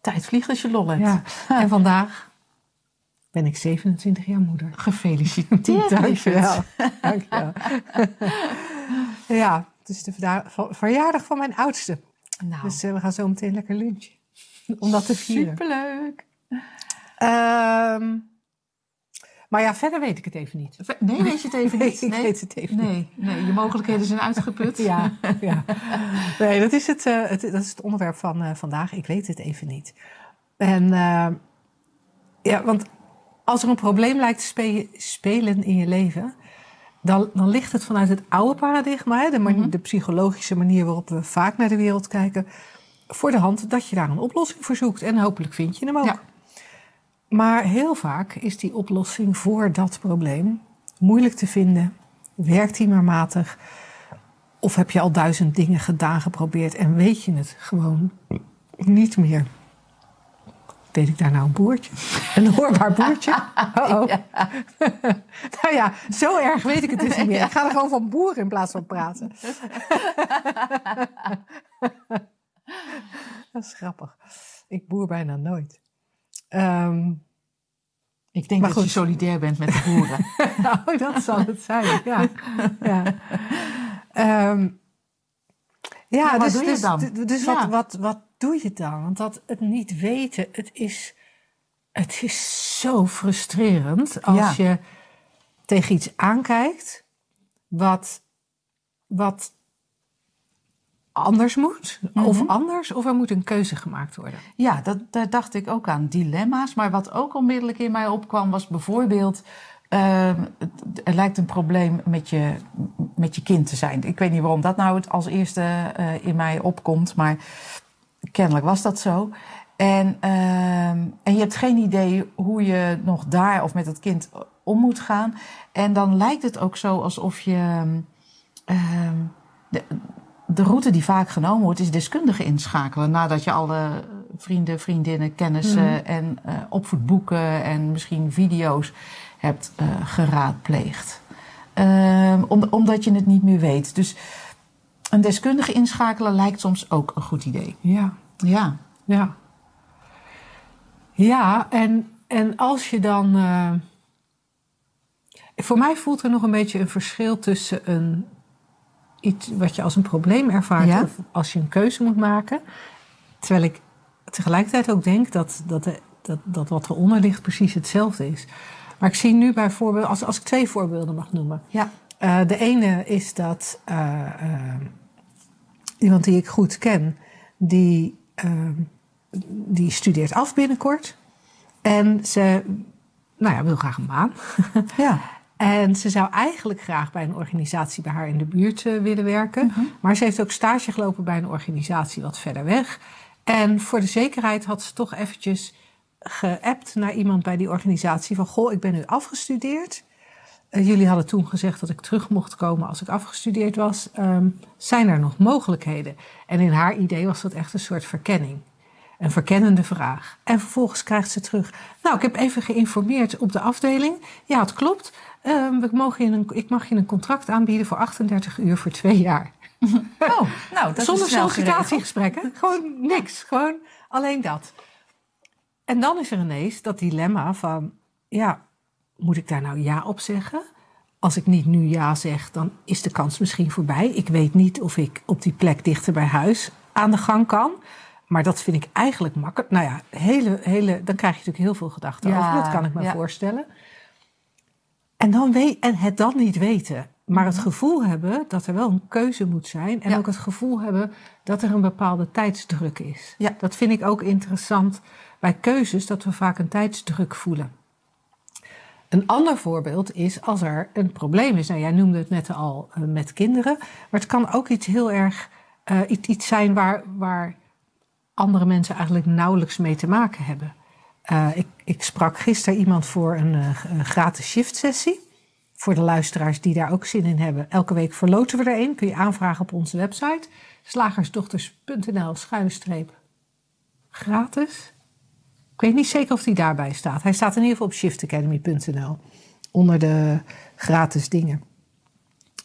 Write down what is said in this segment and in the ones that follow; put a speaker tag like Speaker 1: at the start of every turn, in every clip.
Speaker 1: tijd vliegt als je lol hebt.
Speaker 2: Ja. En vandaag ben ik 27 jaar moeder.
Speaker 1: Gefeliciteerd,
Speaker 2: Dankjewel. Dankjewel. ja, het is de verjaardag van mijn oudste.
Speaker 1: Nou,
Speaker 2: Dus eh, we gaan zo meteen lekker lunchen. Om dat te vieren.
Speaker 1: superleuk.
Speaker 2: Ehm, maar ja, verder weet ik het even niet.
Speaker 1: Nee, weet je het even niet?
Speaker 2: Nee, ik weet het even
Speaker 1: nee, nee, je mogelijkheden zijn uitgeput.
Speaker 2: Ja, ja. Nee, dat is het, eh, het, dat is het onderwerp van eh, vandaag. Ik weet het even niet. En eh, ja, want als er een probleem lijkt te spe- spelen in je leven, dan, dan ligt het vanuit het oude paradigma, hè, de, mani- de psychologische manier waarop we vaak naar de wereld kijken, voor de hand dat je daar een oplossing voor zoekt. En hopelijk vind je hem ook.
Speaker 1: Ja.
Speaker 2: Maar heel vaak is die oplossing voor dat probleem moeilijk te vinden. Werkt die maar matig? Of heb je al duizend dingen gedaan, geprobeerd en weet je het gewoon niet meer? Weet ik daar nou een boertje? Een hoorbaar boertje? Oh, oh. nou ja, zo erg weet ik het dus niet meer. Ik ga er gewoon van boeren in plaats van praten. Dat is grappig. Ik boer bijna nooit. Ehm,
Speaker 1: Ik denk
Speaker 2: Maar
Speaker 1: dat je solidair bent met de boeren.
Speaker 2: nou, dat zal het zijn. Ja, ja. Ehm, ja,
Speaker 1: Ja, wat
Speaker 2: dus,
Speaker 1: doe je
Speaker 2: dus,
Speaker 1: dan?
Speaker 2: dus
Speaker 1: Ja.
Speaker 2: wat, wat, wat doe je dan? Want dat het niet weten, het is, het is zo frustrerend als
Speaker 1: Ja.
Speaker 2: je tegen iets aankijkt wat, wat anders moet. Of
Speaker 1: Mhm.
Speaker 2: anders, of er moet een keuze gemaakt worden.
Speaker 1: Ja, dat, daar dacht ik ook aan. Dilemma's. Maar wat ook onmiddellijk in mij opkwam was bijvoorbeeld... ehm, het- er lijkt een probleem met je, met je kind te zijn. Ik weet niet waarom dat nou het als eerste eh, in mij opkomt. Maar kennelijk was dat zo. En, ehm, en je hebt geen idee hoe je nog daar of met het kind om moet gaan. En dan lijkt het ook zo alsof je... ehm, de, de route die vaak genomen wordt, is deskundigen inschakelen. Nadat je alle vrienden, vriendinnen, kennissen en eh, opvoedboeken en misschien video's hebt eh, geraadpleegd. Ehm, om, omdat je het niet meer weet. Dus een deskundige inschakelen lijkt soms ook een goed idee.
Speaker 2: Ja.
Speaker 1: Ja.
Speaker 2: Ja. Ja, en, en als je dan. eh, voor mij voelt er nog een beetje een verschil tussen een, iets wat je als een probleem ervaart
Speaker 1: Ja.
Speaker 2: of als je een keuze moet maken. Terwijl ik tegelijkertijd ook denk dat, dat, dat, dat wat eronder ligt precies hetzelfde is. Maar ik zie nu bijvoorbeeld, als, als ik twee voorbeelden mag noemen.
Speaker 1: Ja.
Speaker 2: Eh, de ene is dat eh, eh, iemand die ik goed ken, die, die studeert af binnenkort. En ze nou ja, wil graag een baan.
Speaker 1: Ja.
Speaker 2: En ze zou eigenlijk graag bij een organisatie bij haar in de buurt eh, willen werken. Maar ze heeft ook stage gelopen bij een organisatie wat verder weg. En voor de zekerheid had ze toch eventjes geappt naar iemand bij die organisatie van... Goh, ik ben nu afgestudeerd. Eh, jullie hadden toen gezegd dat ik terug mocht komen als ik afgestudeerd was. Ehm, zijn er nog mogelijkheden? En in haar idee was dat echt een soort verkenning. Een verkennende vraag. En vervolgens krijgt ze terug. Nou, ik heb even geïnformeerd op de afdeling. Ja, het klopt. Ehm, we mogen je een, ik mag je een contract aanbieden voor 38 uur voor twee jaar.
Speaker 1: Oh, nou, dat
Speaker 2: Zonder sollicitatiegesprekken. Gewoon niks. Gewoon alleen dat. En dan is er ineens dat dilemma van... Ja, moet ik daar nou ja op zeggen? Als ik niet nu ja zeg, dan is de kans misschien voorbij. Ik weet niet of ik op die plek dichter bij huis aan de gang kan. Maar dat vind ik eigenlijk makkelijk. Nou ja, hele, hele, dan krijg je natuurlijk heel veel gedachten
Speaker 1: Ja,
Speaker 2: over. Dat kan ik me
Speaker 1: ja.
Speaker 2: voorstellen. En, dan weet, en het dan niet weten. Maar het gevoel hebben dat er wel een keuze moet zijn. En
Speaker 1: Mhm. Ja.
Speaker 2: ook het gevoel hebben dat er een bepaalde tijdsdruk is.
Speaker 1: Ja.
Speaker 2: Dat vind ik ook interessant bij keuzes, dat we vaak een tijdsdruk voelen. Een ander voorbeeld is als er een probleem is. Nou, jij noemde het net al eh, met kinderen. Maar het kan ook iets heel erg eh, iets, iets zijn waar, waar andere mensen eigenlijk nauwelijks mee te maken hebben. Uh, ik, ik, sprak gisteren iemand voor een, uh, een gratis shift sessie. Voor de luisteraars die daar ook zin in hebben. Elke week verloten we er een. Kun je aanvragen op onze website. Slagersdochters.nl schuine streep gratis. Ik weet niet zeker of die daarbij staat. Hij staat in ieder geval op shiftacademy.nl. Onder de gratis dingen.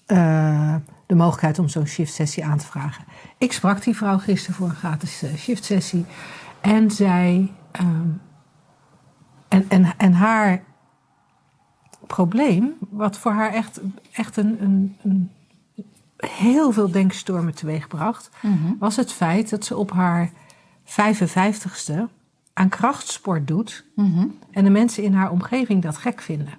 Speaker 2: Uh, de mogelijkheid om zo'n shift-sessie aan te vragen. Ik sprak die vrouw gisteren voor een gratis uh, shift-sessie. En zij. Um, en, en, en haar probleem, wat voor haar echt, echt een, een, een heel veel denkstormen teweegbracht, mm -hmm. was het feit dat ze op haar 55ste aan krachtsport doet mm -hmm. en de mensen in haar omgeving dat gek vinden.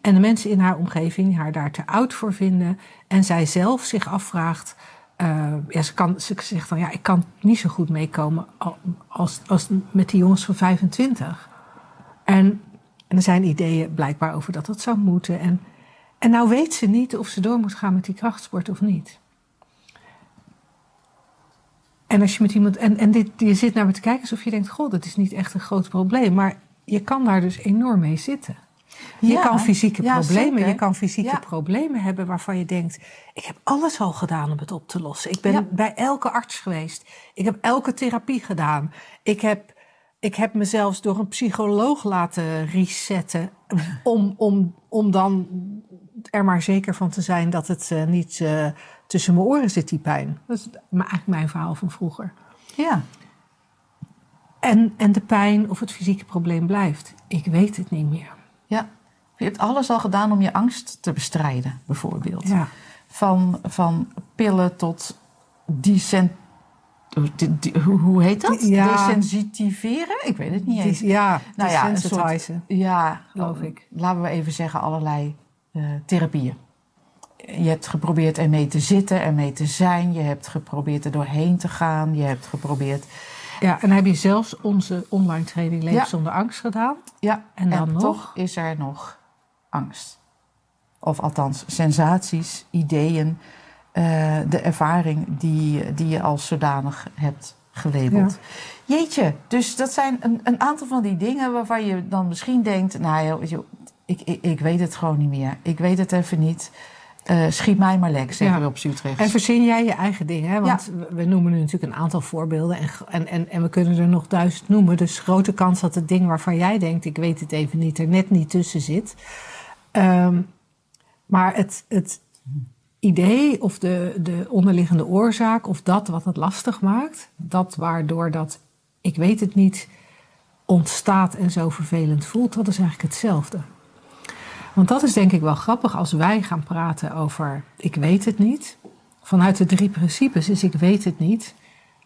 Speaker 2: En de mensen in haar omgeving haar daar te oud voor vinden en zij zelf zich afvraagt. Uh, ja, ze, kan, ze zegt dan, ja, ik kan niet zo goed meekomen als, als met die jongens van 25. En, en er zijn ideeën blijkbaar over dat dat zou moeten. En, en nou weet ze niet of ze door moet gaan met die krachtsport of niet. En als je met iemand. En, en dit, je zit naar me te kijken alsof je denkt: God, dat is niet echt een groot probleem. Maar je kan daar dus enorm mee zitten. Je ja, kan fysieke ja, problemen, zeker. je kan fysieke ja. problemen hebben waarvan je denkt: ik heb alles al gedaan om het op te lossen. Ik ben bij elke arts geweest. Ik heb elke therapie gedaan. Ik heb, ik heb mezelf door een psycholoog laten resetten om, om, om dan er maar zeker van te zijn dat het uh, niet uh, tussen mijn oren zit, die pijn. Dat is eigenlijk mijn verhaal van vroeger.
Speaker 1: Ja.
Speaker 2: En, en de pijn of het fysieke probleem blijft. Ik weet het niet meer.
Speaker 1: Ja. Je hebt alles al gedaan om je angst te bestrijden, bijvoorbeeld.
Speaker 2: Ja.
Speaker 1: Van, van pillen tot decent, hoe, hoe heet dat?
Speaker 2: Ja.
Speaker 1: Desensitiveren? Ik weet het niet eens.
Speaker 2: Ja,
Speaker 1: nou ja, een
Speaker 2: soort,
Speaker 1: ja,
Speaker 2: geloof ik.
Speaker 1: Laten we even zeggen allerlei uh, therapieën. Je hebt geprobeerd ermee te zitten, ermee te zijn. Je hebt geprobeerd er doorheen te gaan. Je hebt geprobeerd...
Speaker 2: Ja, en heb je zelfs onze online training Leven ja. zonder angst gedaan?
Speaker 1: Ja, en, dan en nog? toch is er nog angst. Of althans, sensaties, ideeën, uh, de ervaring die, die je als zodanig hebt gelabeld. Ja. Jeetje, dus dat zijn een, een, aantal van die dingen waarvan je dan misschien denkt... nou joh, ik, ik, ik weet het gewoon niet meer. Ik weet het even niet. Uh, schiet mij maar lek, zeggen ja. we op Utrecht.
Speaker 2: En verzin jij je eigen dingen. Hè? Want ja. we noemen nu natuurlijk een aantal voorbeelden. En, en, en, en, we kunnen er nog duizend noemen. Dus grote kans dat het ding waarvan jij denkt... ik weet het even niet, er net niet tussen zit. Um, maar het, het idee of de, de onderliggende oorzaak... of dat wat het lastig maakt... dat waardoor dat ik weet het niet ontstaat en zo vervelend voelt... dat is eigenlijk hetzelfde. Want dat is denk ik wel grappig als wij gaan praten over ik weet het niet. Vanuit de drie principes is ik weet het niet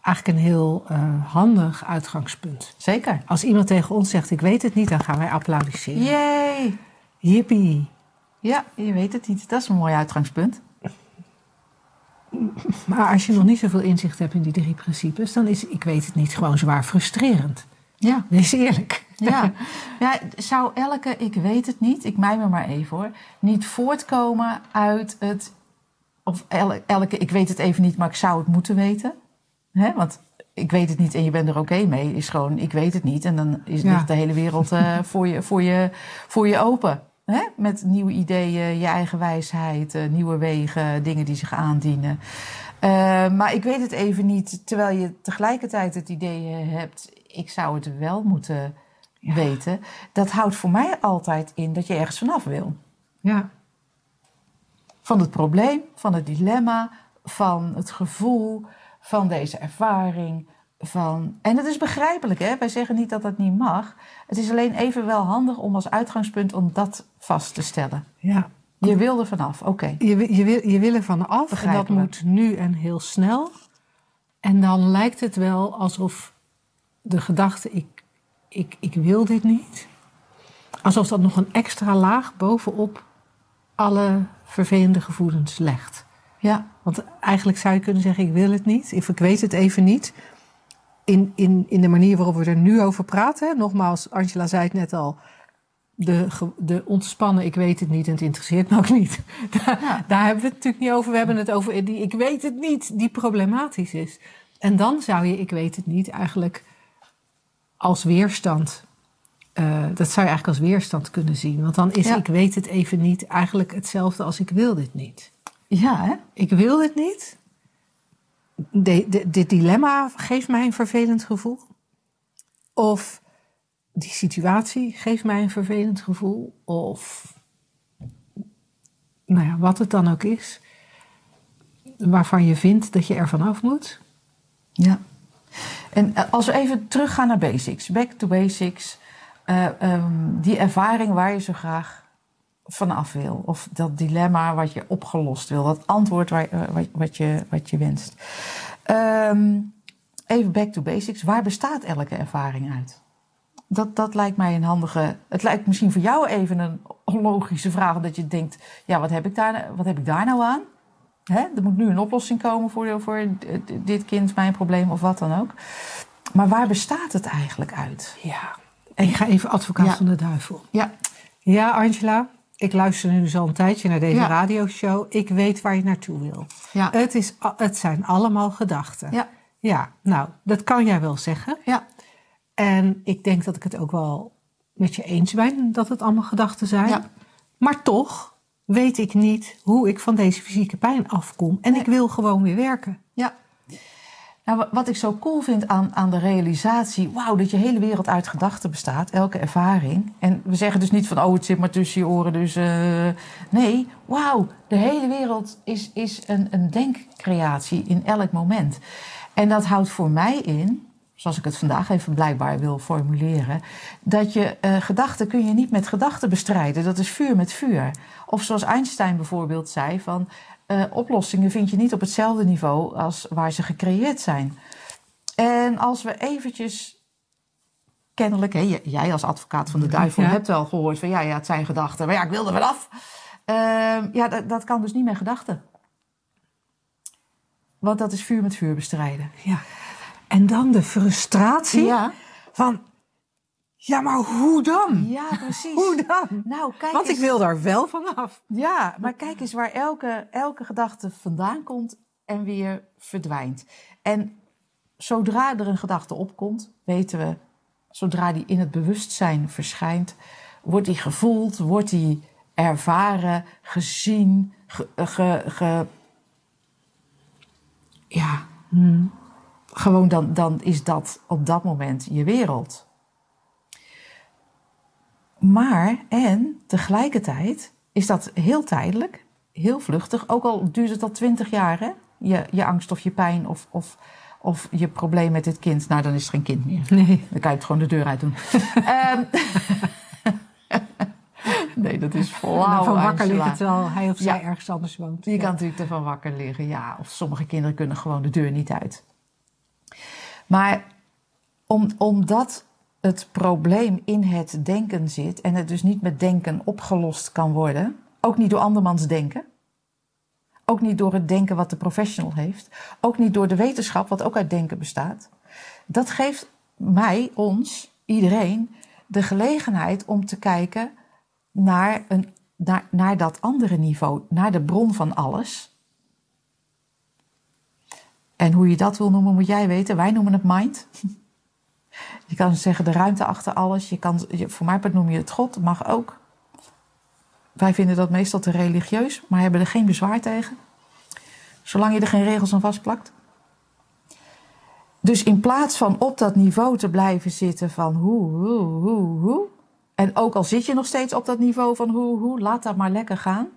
Speaker 2: eigenlijk een heel uh, handig uitgangspunt.
Speaker 1: Zeker.
Speaker 2: Als iemand tegen ons zegt ik weet het niet, dan gaan wij applaudisseren.
Speaker 1: Yay!
Speaker 2: Yippie!
Speaker 1: Ja, je weet het niet. Dat is een mooi uitgangspunt.
Speaker 2: Maar als je nog niet zoveel inzicht hebt in die drie principes, dan is ik weet het niet gewoon zwaar frustrerend.
Speaker 1: Ja.
Speaker 2: Wees eerlijk.
Speaker 1: Ja. ja, zou elke, ik weet het niet, ik mij me maar even hoor, niet voortkomen uit het, of elke, ik weet het even niet, maar ik zou het moeten weten? Hè? Want ik weet het niet en je bent er oké okay mee, is gewoon, ik weet het niet. En dan is ja. de hele wereld uh, voor, je, voor, je, voor je open. Hè? Met nieuwe ideeën, je eigen wijsheid, uh, nieuwe wegen, dingen die zich aandienen. Uh, maar ik weet het even niet, terwijl je tegelijkertijd het idee hebt, ik zou het wel moeten ja. weten. Dat houdt voor mij altijd in dat je ergens vanaf wil.
Speaker 2: Ja.
Speaker 1: Van het probleem, van het dilemma, van het gevoel, van deze ervaring. Van... En het is begrijpelijk, hè? wij zeggen niet dat dat niet mag. Het is alleen even wel handig om als uitgangspunt om dat vast te stellen.
Speaker 2: Ja.
Speaker 1: Je wil er vanaf, oké. Okay.
Speaker 2: Je, je, wil, je wil er vanaf en dat moet nu en heel snel. En dan lijkt het wel alsof de gedachte, ik, ik, ik wil dit niet. Alsof dat nog een extra laag bovenop alle vervelende gevoelens legt.
Speaker 1: Ja.
Speaker 2: Want eigenlijk zou je kunnen zeggen, ik wil het niet. Of ik weet het even niet. In, in, in de manier waarop we er nu over praten. Nogmaals, Angela zei het net al. De, de ontspannen, ik weet het niet en het interesseert me ook niet. Daar, ja. daar hebben we het natuurlijk niet over. We hebben het over die ik weet het niet, die problematisch is. En dan zou je, ik weet het niet, eigenlijk als weerstand. eh, dat zou je eigenlijk als weerstand kunnen zien. Want dan is
Speaker 1: Ja.
Speaker 2: ik weet het even niet eigenlijk hetzelfde als ik wil dit niet.
Speaker 1: Ja, hè?
Speaker 2: Ik wil dit niet. De, de, dit dilemma geeft mij een vervelend gevoel. Of die situatie geeft mij een vervelend gevoel. Of nou ja, wat het dan ook is. Waarvan je vindt dat je er vanaf moet.
Speaker 1: Ja. En eh, als we even teruggaan naar basics, back to basics. eh, ehm, die ervaring waar je zo graag vanaf wil. Of dat dilemma wat je opgelost wil. Dat antwoord waar, eh, wat, wat, je, wat je wenst. Ehm, even back to basics. Waar bestaat elke ervaring uit? Dat, dat lijkt mij een handige. Het lijkt misschien voor jou even een onlogische vraag. Dat je denkt: ja, wat heb ik daar, wat heb ik daar nou aan? Hè? Er moet nu een oplossing komen voor, voor dit kind, mijn probleem of wat dan ook. Maar waar bestaat het eigenlijk uit?
Speaker 2: Ja. En ik ga even advocaat
Speaker 1: Ja.
Speaker 2: van de duivel.
Speaker 1: Ja,
Speaker 2: Ja, Angela. Ik luister nu dus al een tijdje naar deze
Speaker 1: Ja.
Speaker 2: radioshow. Ik weet waar je naartoe wil.
Speaker 1: ja,
Speaker 2: Het, is, het zijn allemaal gedachten.
Speaker 1: ja,
Speaker 2: Ja, nou, dat kan jij wel zeggen.
Speaker 1: ja,
Speaker 2: En ik denk dat ik het ook wel met je eens ben dat het allemaal gedachten zijn.
Speaker 1: Ja.
Speaker 2: Maar toch weet ik niet hoe ik van deze fysieke pijn afkom. En ik wil gewoon weer werken.
Speaker 1: ja. Nou, wa- wat ik zo cool vind aan, aan de realisatie, wauw, dat je hele wereld uit gedachten bestaat, elke ervaring. En we zeggen dus niet van, oh, het zit maar tussen je oren, dus eh, nee, wauw, de hele wereld is, is een, een denkcreatie in elk moment. En dat houdt voor mij in, zoals ik het vandaag even blijkbaar wil formuleren, dat je eh, gedachten kun je niet met gedachten bestrijden. Dat is vuur met vuur. Of zoals Einstein bijvoorbeeld zei van eh, oplossingen vind je niet op hetzelfde niveau als waar ze gecreëerd zijn. En als we eventjes kennelijk, hè, jij als advocaat van de duivel
Speaker 2: Ja.
Speaker 1: hebt wel gehoord van ja, ja, het zijn gedachten, maar ja, ik wil er vanaf. Ehm ja, dat, dat kan dus niet met gedachten. Want dat is vuur met vuur bestrijden.
Speaker 2: Ja. En dan de frustratie
Speaker 1: Ja,
Speaker 2: van... Ja, maar hoe dan?
Speaker 1: ja precies.
Speaker 2: Hoe dan?
Speaker 1: Nou, kijk
Speaker 2: Want ik wil daar wel vanaf.
Speaker 1: Ja, maar kijk eens waar elke, elke gedachte vandaan komt en weer verdwijnt. En zodra er een gedachte opkomt, weten we, zodra die in het bewustzijn verschijnt, wordt die gevoeld, wordt die ervaren, gezien, ge, ge, ge- ja, gewoon dan, dan is dat op dat moment je wereld. Maar, en tegelijkertijd is dat heel tijdelijk, heel vluchtig. Ook al duurt het al twintig jaar, hè? Je, je angst of je pijn of, of, of je probleem met dit kind. Nou, dan is het geen kind meer.
Speaker 2: Nee.
Speaker 1: Dan kan je het gewoon de deur uit doen. Ehm, nee, dat is flauw,
Speaker 2: van wakker liggen terwijl hij of zij
Speaker 1: Ja.
Speaker 2: ergens anders woont.
Speaker 1: Je
Speaker 2: Ja.
Speaker 1: kan natuurlijk ervan wakker liggen, ja. Of sommige kinderen kunnen gewoon de deur niet uit. Maar om, omdat het probleem in het denken zit en het dus niet met denken opgelost kan worden, ook niet door andermans denken, ook niet door het denken wat de professional heeft, ook niet door de wetenschap wat ook uit denken bestaat, dat geeft mij, ons, iedereen, de gelegenheid om te kijken naar, een, naar, naar dat andere niveau, naar de bron van alles. En hoe je dat wil noemen, moet jij weten. Wij noemen het mind. Je kan zeggen de ruimte achter alles. Je kan, voor mij noem je het God, mag ook. Wij vinden dat meestal te religieus, maar hebben er geen bezwaar tegen. Zolang je er geen regels aan vastplakt. Dus in plaats van op dat niveau te blijven zitten van hoe, hoe, hoe, hoe. En ook al zit je nog steeds op dat niveau van hoe, hoe, laat dat maar lekker gaan.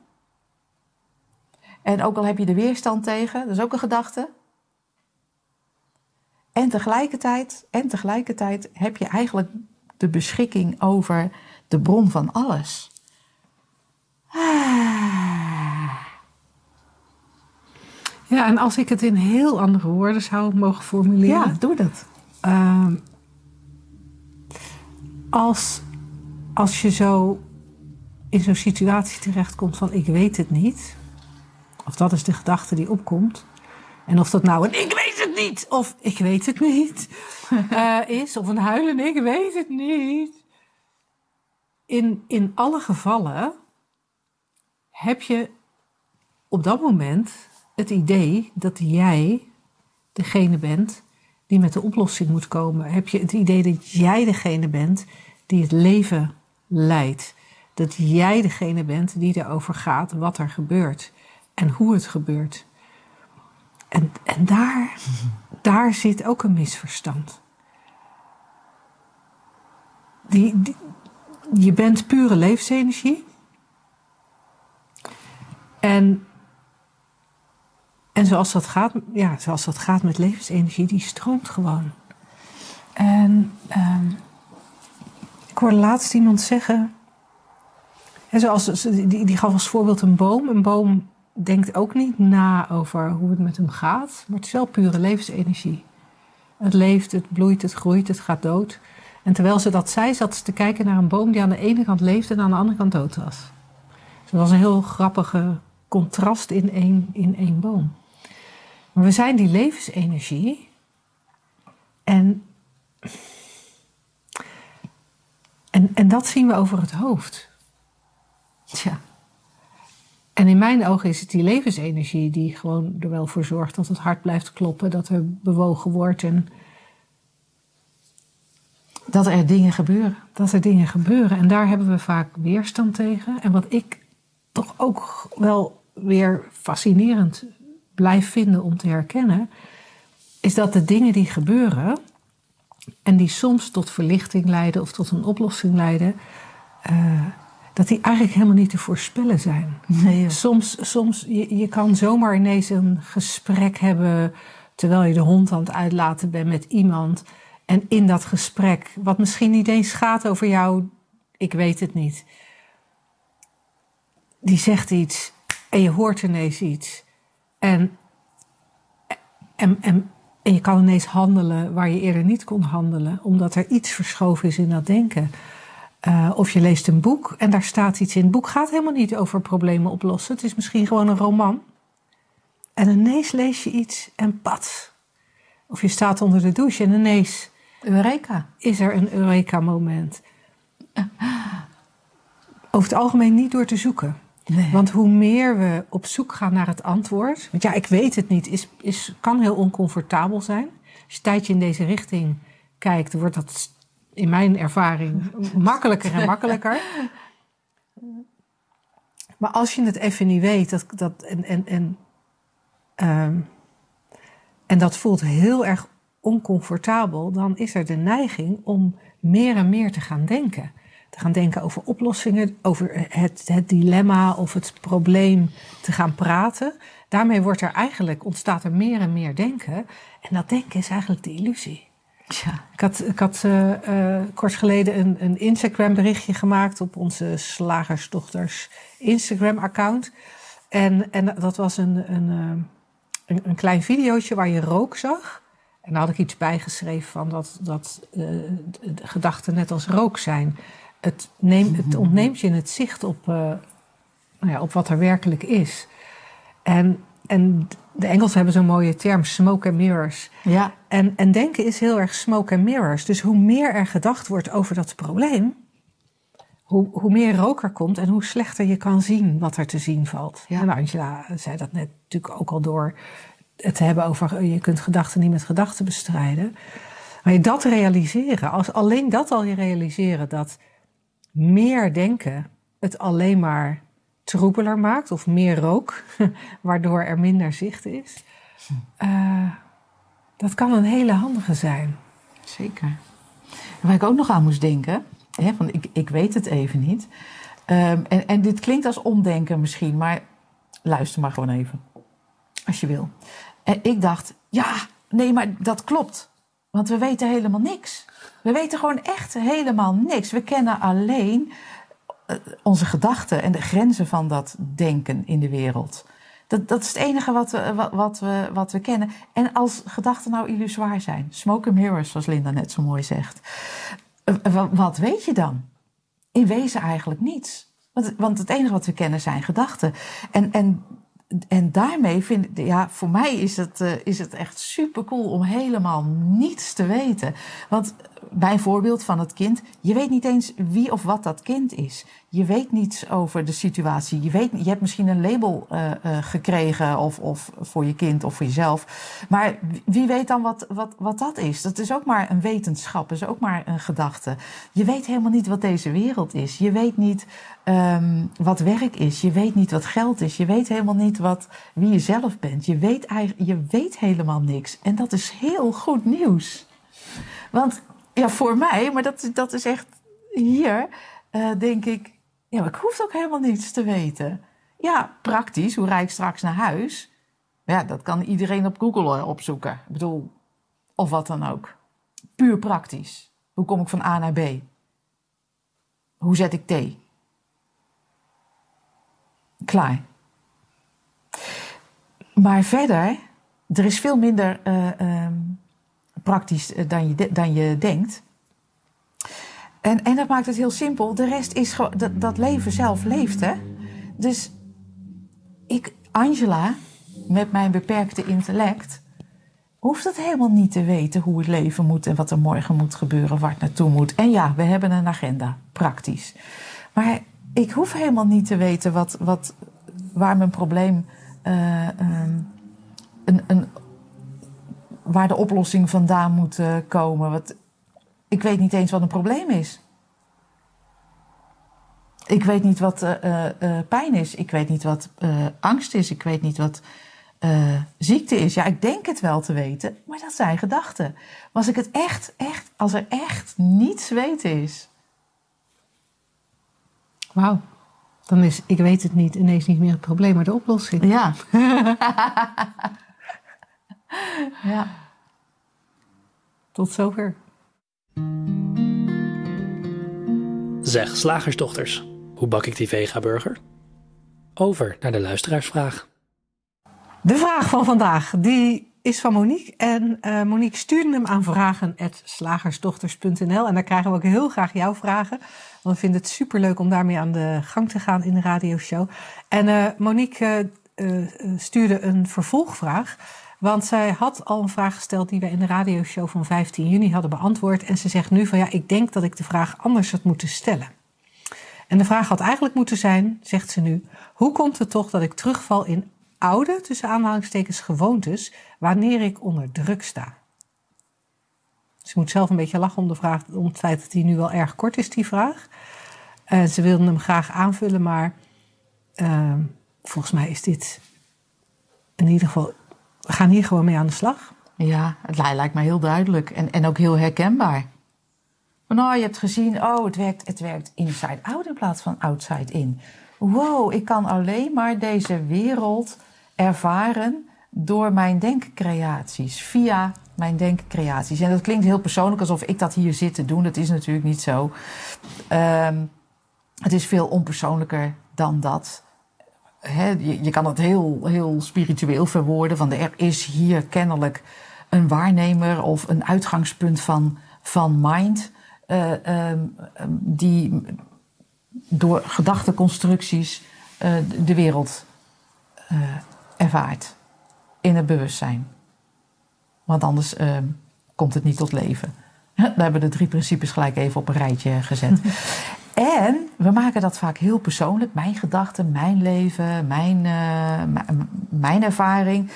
Speaker 1: En ook al heb je de weerstand tegen, dat is ook een gedachte. En tegelijkertijd, en tegelijkertijd heb je eigenlijk de beschikking over de bron van alles. Ah.
Speaker 2: Ja, en als ik het in heel andere woorden zou mogen formuleren.
Speaker 1: Ja, doe dat.
Speaker 2: Ehm, als, als je zo in zo'n situatie terechtkomt van ik weet het niet. Of dat is de gedachte die opkomt. En of dat nou een ik weet het niet of ik weet het niet eh, is. Of een huilen ik weet het niet. In, in alle gevallen heb je op dat moment het idee dat jij degene bent die met de oplossing moet komen? Heb je het idee dat jij degene bent die het leven leidt? Dat jij degene bent die erover gaat wat er gebeurt en hoe het gebeurt? En, en daar, daar zit ook een misverstand. Die, je bent pure levensenergie. En, en zoals, dat gaat, ja, zoals dat gaat met levensenergie, die stroomt gewoon. En um, ik hoorde laatst iemand zeggen. En zoals, die, die gaf als voorbeeld een boom. Een boom denkt ook niet na over hoe het met hem gaat, maar het is wel pure levensenergie. Het leeft, het bloeit, het groeit, het gaat dood. En terwijl ze dat zei, zat ze te kijken naar een boom die aan de ene kant leefde en aan de andere kant dood was. Dus dat was een heel grappige contrast in één, in één boom. Maar we zijn die levensenergie. En, en, en dat zien we over het hoofd. Tja. En in mijn ogen is het die levensenergie die gewoon er wel voor zorgt dat het hart blijft kloppen, dat er bewogen wordt en
Speaker 1: dat er dingen gebeuren.
Speaker 2: Dat er dingen gebeuren. En daar hebben we vaak weerstand tegen. En wat ik toch ook wel weer fascinerend blijf vinden om te herkennen, is dat de dingen die gebeuren en die soms tot verlichting leiden of tot een oplossing leiden, uh, dat die eigenlijk helemaal niet te voorspellen zijn. Nee, soms, soms je, je kan zomaar ineens een gesprek hebben terwijl je de hond aan het uitlaten bent met iemand. En in dat gesprek, wat misschien niet eens gaat over jou, ik weet het niet. Die zegt iets en je hoort ineens iets. En, en, en, en je kan ineens handelen waar je eerder niet kon handelen, omdat er iets verschoven is in dat denken. Uh, of je leest een boek en daar staat iets in. Het boek gaat helemaal niet over problemen oplossen. Het is misschien gewoon een roman. En ineens lees je iets en pat. Of je staat onder de douche en ineens.
Speaker 1: Eureka.
Speaker 2: Is er een Eureka-moment? Over het algemeen niet door te zoeken. Nee. Want hoe meer we op zoek gaan naar het antwoord. Want ja, ik weet het niet, is, is, kan heel oncomfortabel zijn. Als je een tijdje in deze richting kijkt, wordt dat in mijn ervaring makkelijker en makkelijker. Maar als je het even niet weet, dat, dat, en, en, en, uh, en dat voelt heel erg oncomfortabel, dan is er de neiging om meer en meer te gaan denken. Te gaan denken over oplossingen, over het, het dilemma of het probleem te gaan praten. Daarmee wordt er eigenlijk, ontstaat er meer en meer denken. En dat denken is eigenlijk de illusie. Ja. Ik had, ik had uh, uh, kort geleden een, een Instagram berichtje gemaakt op onze slagersdochters Instagram account. En, en dat was een, een, een, een klein videootje waar je rook zag. En daar had ik iets bijgeschreven van dat, dat gedachten net als rook zijn. Het, neemt, het ontneemt je het zicht op, nou ja, op wat er werkelijk is. En, en de Engelsen hebben zo'n mooie term, smoke and mirrors. Ja. En, en denken is heel erg smoke and mirrors. Dus hoe meer er gedacht wordt over dat probleem, hoe, hoe meer rook er komt en hoe slechter je kan zien wat er te zien valt. Ja. En Angela zei dat net natuurlijk ook al door het te hebben over je kunt gedachten niet met gedachten bestrijden. Maar je dat realiseren, als alleen dat al je realiseren, dat meer denken het alleen maar troebeler maakt of meer rook, waardoor er minder zicht is. Uh, dat kan een hele handige zijn.
Speaker 1: Zeker. Waar ik ook nog aan moest denken, hè, van ik, ik weet het even niet. Um, en, en dit klinkt als omdenken misschien, maar luister maar gewoon even. Als je wil. En ik dacht, ja, nee, maar dat klopt. Want we weten helemaal niks. We weten gewoon echt helemaal niks. We kennen alleen eh, onze gedachten en de grenzen van dat denken in de wereld. Dat, dat is het enige wat we, wat, we, wat we kennen. En als gedachten nou illusoir zijn, smoke and mirrors, zoals Linda net zo mooi zegt. Eh, wat weet je dan? In wezen eigenlijk niets. Want, want het enige wat we kennen zijn gedachten. En, en, en daarmee vind ik, ja, voor mij is het, uh, is het echt super cool om helemaal niets te weten. Want mijn voorbeeld van het kind. Je weet niet eens wie of wat dat kind is. Je weet niets over de situatie. Je, weet, je hebt misschien een label uh, uh, gekregen of, of voor je kind of voor jezelf. Maar wie weet dan wat, wat, wat dat is? Dat is ook maar een wetenschap, is ook maar een gedachte. Je weet helemaal niet wat deze wereld is. Je weet niet um, wat werk is. Je weet niet wat geld is. Je weet helemaal niet wat, wie je zelf bent. Je weet, je weet helemaal niks. En dat is heel goed nieuws. Want ja, voor mij, maar dat, dat is echt hier, uh, denk ik, ja, maar ik hoef ook helemaal niets te weten. Ja, praktisch, hoe rijd ik straks naar huis? Ja, dat kan iedereen op Google eh, opzoeken. Ik bedoel, of wat dan ook. Puur praktisch. Hoe kom ik van A naar B? Hoe zet ik thee? Klaar. Maar verder, er is veel minder uh, um, praktisch eh, dan je, dan je denkt. En, en dat maakt het heel simpel. De rest is gewoon, dat, dat leven zelf leeft, hè. Dus ik, Angela, met mijn beperkte intellect, hoeft het helemaal niet te weten hoe het leven moet en wat er morgen moet gebeuren, waar het naartoe moet. En ja, we hebben een agenda, praktisch. Maar ik hoef helemaal niet te weten wat, wat, waar mijn probleem, uh, een, een waar de oplossing vandaan moet uh, komen. Wat, ik weet niet eens wat een probleem is. Ik weet niet wat uh, uh, pijn is. Ik weet niet wat angst is. Ik weet niet wat ziekte is. Ja, ik denk het wel te weten, maar dat zijn gedachten. Maar als ik het echt, echt, als er echt niets weten is.
Speaker 2: Wauw. Dan is ik weet het niet ineens niet meer het probleem, maar de oplossing.
Speaker 1: Ja. ja.
Speaker 2: Tot zover.
Speaker 3: Zeg, slagersdochters, hoe bak ik die vega-burger? Over naar de luisteraarsvraag.
Speaker 2: De vraag van vandaag, die is van Monique. En uh, Monique stuurde hem aan vragen.slagersdochters.nl. En daar krijgen we ook heel graag jouw vragen. Want we vinden het superleuk om daarmee aan de gang te gaan in de radioshow. En uh, Monique uh, stuurde een vervolgvraag. Want zij had al een vraag gesteld die we in de radioshow van 15 juni hadden beantwoord. En ze zegt nu van ja, ik denk dat ik de vraag anders had moeten stellen. En de vraag had eigenlijk moeten zijn, zegt ze nu, hoe komt het toch dat ik terugval in oude, tussen aanhalingstekens, gewoontes, wanneer ik onder druk sta? Ze moet zelf een beetje lachen om, de vraag, om het feit dat die nu wel erg kort is, die vraag. En ze wilde hem graag aanvullen, maar uh, volgens mij is dit in ieder geval we gaan hier gewoon mee aan de slag.
Speaker 1: Ja, het lijkt mij heel duidelijk en, en ook heel herkenbaar. Nou, je hebt gezien, oh, het werkt, het werkt inside out in plaats van outside in. Wow, ik kan alleen maar deze wereld ervaren door mijn denkcreaties, via mijn denkcreaties. En dat klinkt heel persoonlijk, alsof ik dat hier zit te doen. Dat is natuurlijk niet zo. Um, het is veel onpersoonlijker dan dat je, kan het heel, heel spiritueel verwoorden. Van er is hier kennelijk een waarnemer of een uitgangspunt van, van mind. Uh, um, die door gedachteconstructies uh, de wereld uh, ervaart. In het bewustzijn. Want anders ehm, komt het niet tot leven. We hebben de drie principes gelijk even op een rijtje gezet. En we maken dat vaak heel persoonlijk. Mijn gedachten, mijn leven, mijn, uh, mijn ervaring.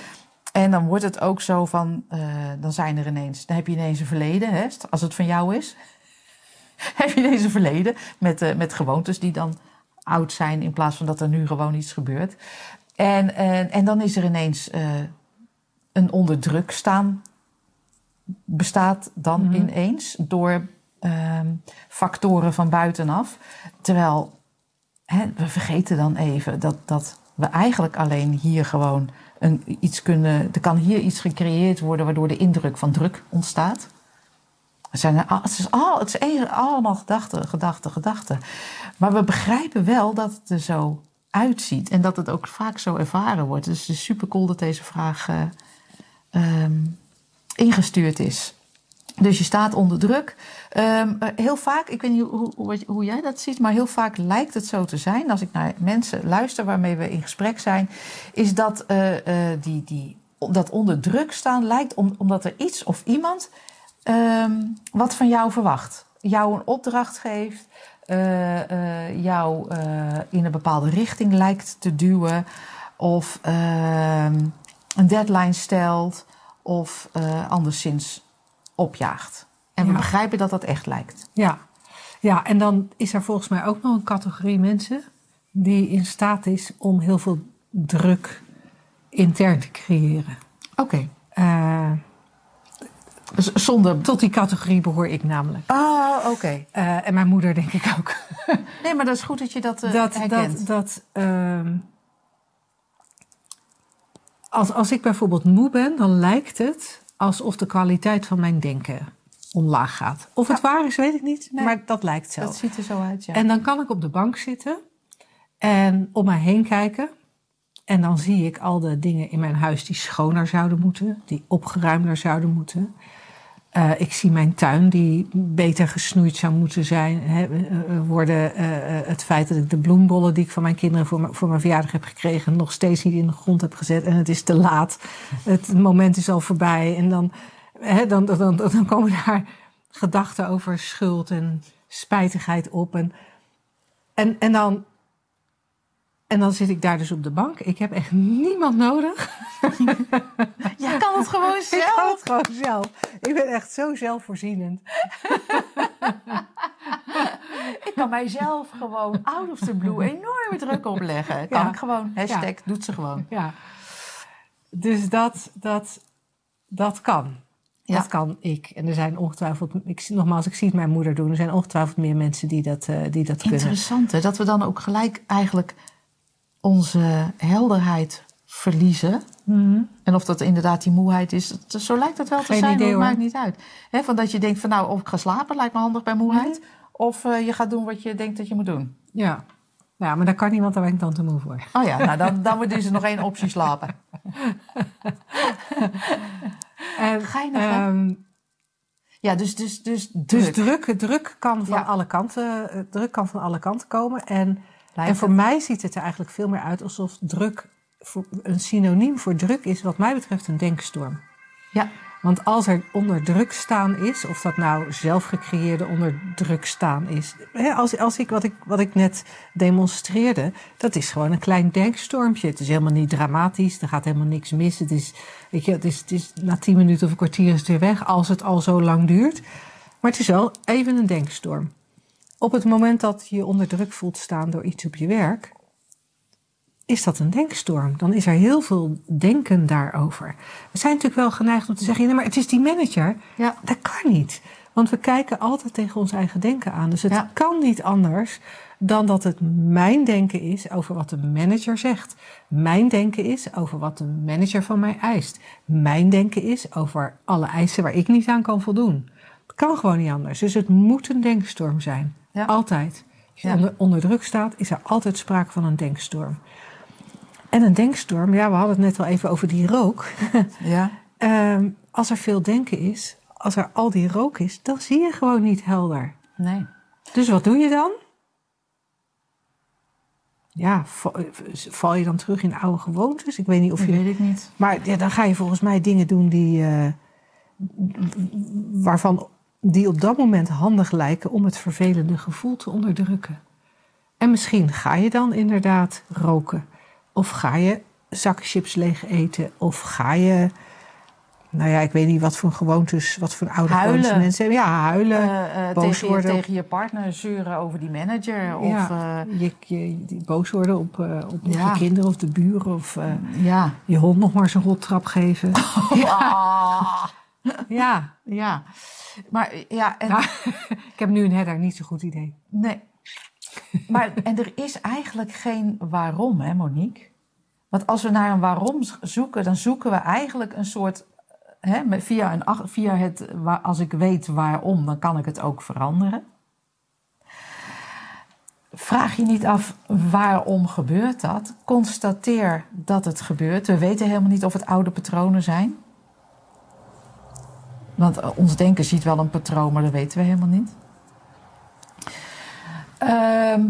Speaker 1: En dan wordt het ook zo van, uh, dan zijn er ineens, dan heb je ineens een verleden, hè, als het van jou is. heb je ineens een verleden met, uh, met gewoontes die dan oud zijn in plaats van dat er nu gewoon iets gebeurt. En, en, en dan is er ineens een onder druk staan bestaat dan mm -hmm. ineens door um, factoren van buitenaf. Terwijl hè, we vergeten dan even dat, dat we eigenlijk alleen hier gewoon een, iets kunnen. Er kan hier iets gecreëerd worden waardoor de indruk van druk ontstaat. Het, zijn, het is, het is allemaal gedachten, gedachten, gedachten. Maar we begrijpen wel dat het er zo uitziet en dat het ook vaak zo ervaren wordt. Dus het is super cool dat deze vraag uh, um, ingestuurd is. Dus je staat onder druk. Um, heel vaak, ik weet niet hoe, hoe, jij dat ziet, maar heel vaak lijkt het zo te zijn, als ik naar mensen luister waarmee we in gesprek zijn, is dat uh, uh, die, die, dat onder druk staan lijkt om, omdat er iets of iemand ehm, wat van jou verwacht. Jou een opdracht geeft, eh, eh, jou eh, in een bepaalde richting lijkt te duwen, of ehm, een deadline stelt, of eh, anderszins opjaagt. En we
Speaker 2: Ja.
Speaker 1: begrijpen dat dat echt lijkt.
Speaker 2: Ja. ja, en dan is er volgens mij ook nog een categorie mensen die in staat is om heel veel druk intern te creëren.
Speaker 1: Oké.
Speaker 2: Eh,
Speaker 1: Zonder.
Speaker 2: tot die categorie behoor ik namelijk.
Speaker 1: Oh, oké.
Speaker 2: Eh, en mijn moeder denk ik ook.
Speaker 1: Nee, maar dat is goed dat je dat, eh,
Speaker 2: dat,
Speaker 1: herkent.
Speaker 2: dat, dat ehm, als, als ik bijvoorbeeld moe ben, dan lijkt het alsof de kwaliteit van mijn denken omlaag gaat. Of het waar is, weet ik niet,
Speaker 1: Nee.
Speaker 2: maar dat lijkt zo.
Speaker 1: dat ziet er zo uit, ja.
Speaker 2: En dan kan ik op de bank zitten en om mij heen kijken. En dan zie ik al de dingen in mijn huis die schoner zouden moeten, die opgeruimder zouden moeten. Eh, ik zie mijn tuin die beter gesnoeid zou moeten zijn. Eh, eh, worden het feit dat ik de bloembollen die ik van mijn kinderen voor, voor mijn verjaardag heb gekregen, nog steeds niet in de grond heb gezet. En het is te laat. Het moment is al voorbij. En dan, dan, dan, dan, dan komen daar gedachten over schuld en spijtigheid op. En, en, en, dan, en dan zit ik daar dus op de bank. Ik heb echt niemand nodig.
Speaker 1: Jij kan het gewoon
Speaker 2: Ik kan
Speaker 1: zelf.
Speaker 2: het gewoon zelf. Ik ben echt zo zelfvoorzienend.
Speaker 1: Ik kan mijzelf gewoon out of the blue enorme druk opleggen. Kan
Speaker 2: Ja.
Speaker 1: ik gewoon. Hashtag
Speaker 2: Ja.
Speaker 1: doet ze gewoon.
Speaker 2: Ja. Dus dat, dat, dat kan.
Speaker 1: Ja.
Speaker 2: Dat kan ik. En er zijn ongetwijfeld, ik, nogmaals, ik zie het mijn moeder doen. Er zijn ongetwijfeld meer mensen die dat, eh, die dat kunnen.
Speaker 1: Interessant hè, dat we dan ook gelijk eigenlijk onze helderheid verliezen. En of dat inderdaad die moeheid is, zo lijkt het wel te zijn,
Speaker 2: idee,
Speaker 1: maar het
Speaker 2: hoor.
Speaker 1: maakt niet uit. Hè, van dat je denkt van nou, of ik ga slapen, lijkt me handig bij moeheid. Of eh, je gaat doen wat je denkt dat je moet doen.
Speaker 2: Ja. ja, maar daar kan niemand, daar ben ik dan te moe voor.
Speaker 1: Oh ja, nou dan, dan wordt er nog één optie slapen.
Speaker 2: En,
Speaker 1: Geinig,
Speaker 2: ehm,
Speaker 1: Ja, dus, dus, dus druk.
Speaker 2: dus druk, druk, kan van
Speaker 1: Ja.
Speaker 2: alle kanten, eh, druk kan van alle kanten komen. En, En voor
Speaker 1: het.
Speaker 2: mij ziet het er eigenlijk veel meer uit alsof druk een synoniem voor druk is, wat mij betreft, een denkstorm.
Speaker 1: Ja,
Speaker 2: Want als er onder druk staan is, of dat nou zelf gecreëerde onder druk staan is. Hè, als, als ik, wat, ik, wat ik net demonstreerde, dat is gewoon een klein denkstormpje. Het is helemaal niet dramatisch, er gaat helemaal niks mis. Het is, weet je, het is, het is na tien minuten of een kwartier is het weer weg, als het al zo lang duurt. Maar het is wel even een denkstorm. Op het moment dat je je onder druk voelt staan door iets op je werk, is dat een denkstorm. Dan is er heel veel denken daarover. We zijn natuurlijk wel geneigd om te zeggen, ja, maar het is die manager.
Speaker 1: ja.
Speaker 2: Dat kan niet. Want we kijken altijd tegen ons eigen denken aan. Dus het
Speaker 1: Ja.
Speaker 2: kan niet anders dan dat het mijn denken is over wat de manager zegt. Mijn denken is over wat de manager van mij eist. Mijn denken is over alle eisen waar ik niet aan kan voldoen. Het kan gewoon niet anders. Dus het moet een denkstorm zijn.
Speaker 1: Ja.
Speaker 2: Altijd. Als je onder, onder druk staat, is er altijd sprake van een denkstorm. En een denkstorm, ja, we hadden het net al even over die rook.
Speaker 1: ja.
Speaker 2: Ehm, als er veel denken is, als er al die rook is, dan zie je gewoon niet helder.
Speaker 1: Nee.
Speaker 2: Dus wat doe je dan? Ja, val, val je dan terug in oude gewoontes? Ik weet niet of
Speaker 1: Dat
Speaker 2: je.
Speaker 1: weet ik niet.
Speaker 2: Maar ja, dan ga je volgens mij dingen doen die. eh, waarvan die op dat moment handig lijken om het vervelende gevoel te onderdrukken. En misschien ga je dan inderdaad roken. Of ga je zakken chips leeg eten. Of ga je. Nou ja, ik weet niet wat voor gewoontes, wat voor oude gewoontes mensen hebben. Ja, huilen.
Speaker 1: Eh,
Speaker 2: boos
Speaker 1: tegen, je,
Speaker 2: worden.
Speaker 1: tegen je partner zuren over die manager. Of,
Speaker 2: ja,
Speaker 1: eh,
Speaker 2: je, boos worden op, op,
Speaker 1: Ja.
Speaker 2: je kinderen of de buren. Of
Speaker 1: ja.
Speaker 2: je hond nog maar zijn rottrap geven.
Speaker 1: Ah.
Speaker 2: Ja,
Speaker 1: ja. Maar ja, en,
Speaker 2: Nou, ik heb nu een herder, niet zo'n goed idee.
Speaker 1: nee. Maar, en er is eigenlijk geen waarom, hè, Monique? Want als we naar een waarom zoeken, dan zoeken we eigenlijk een soort. Hè, via, een, via het. Als ik weet waarom, dan kan ik het ook veranderen. Vraag je niet af waarom gebeurt dat? Constateer dat het gebeurt. We weten helemaal niet of het oude patronen zijn. Want eh, ons denken ziet wel een patroon, maar dat weten we helemaal niet. Ehm,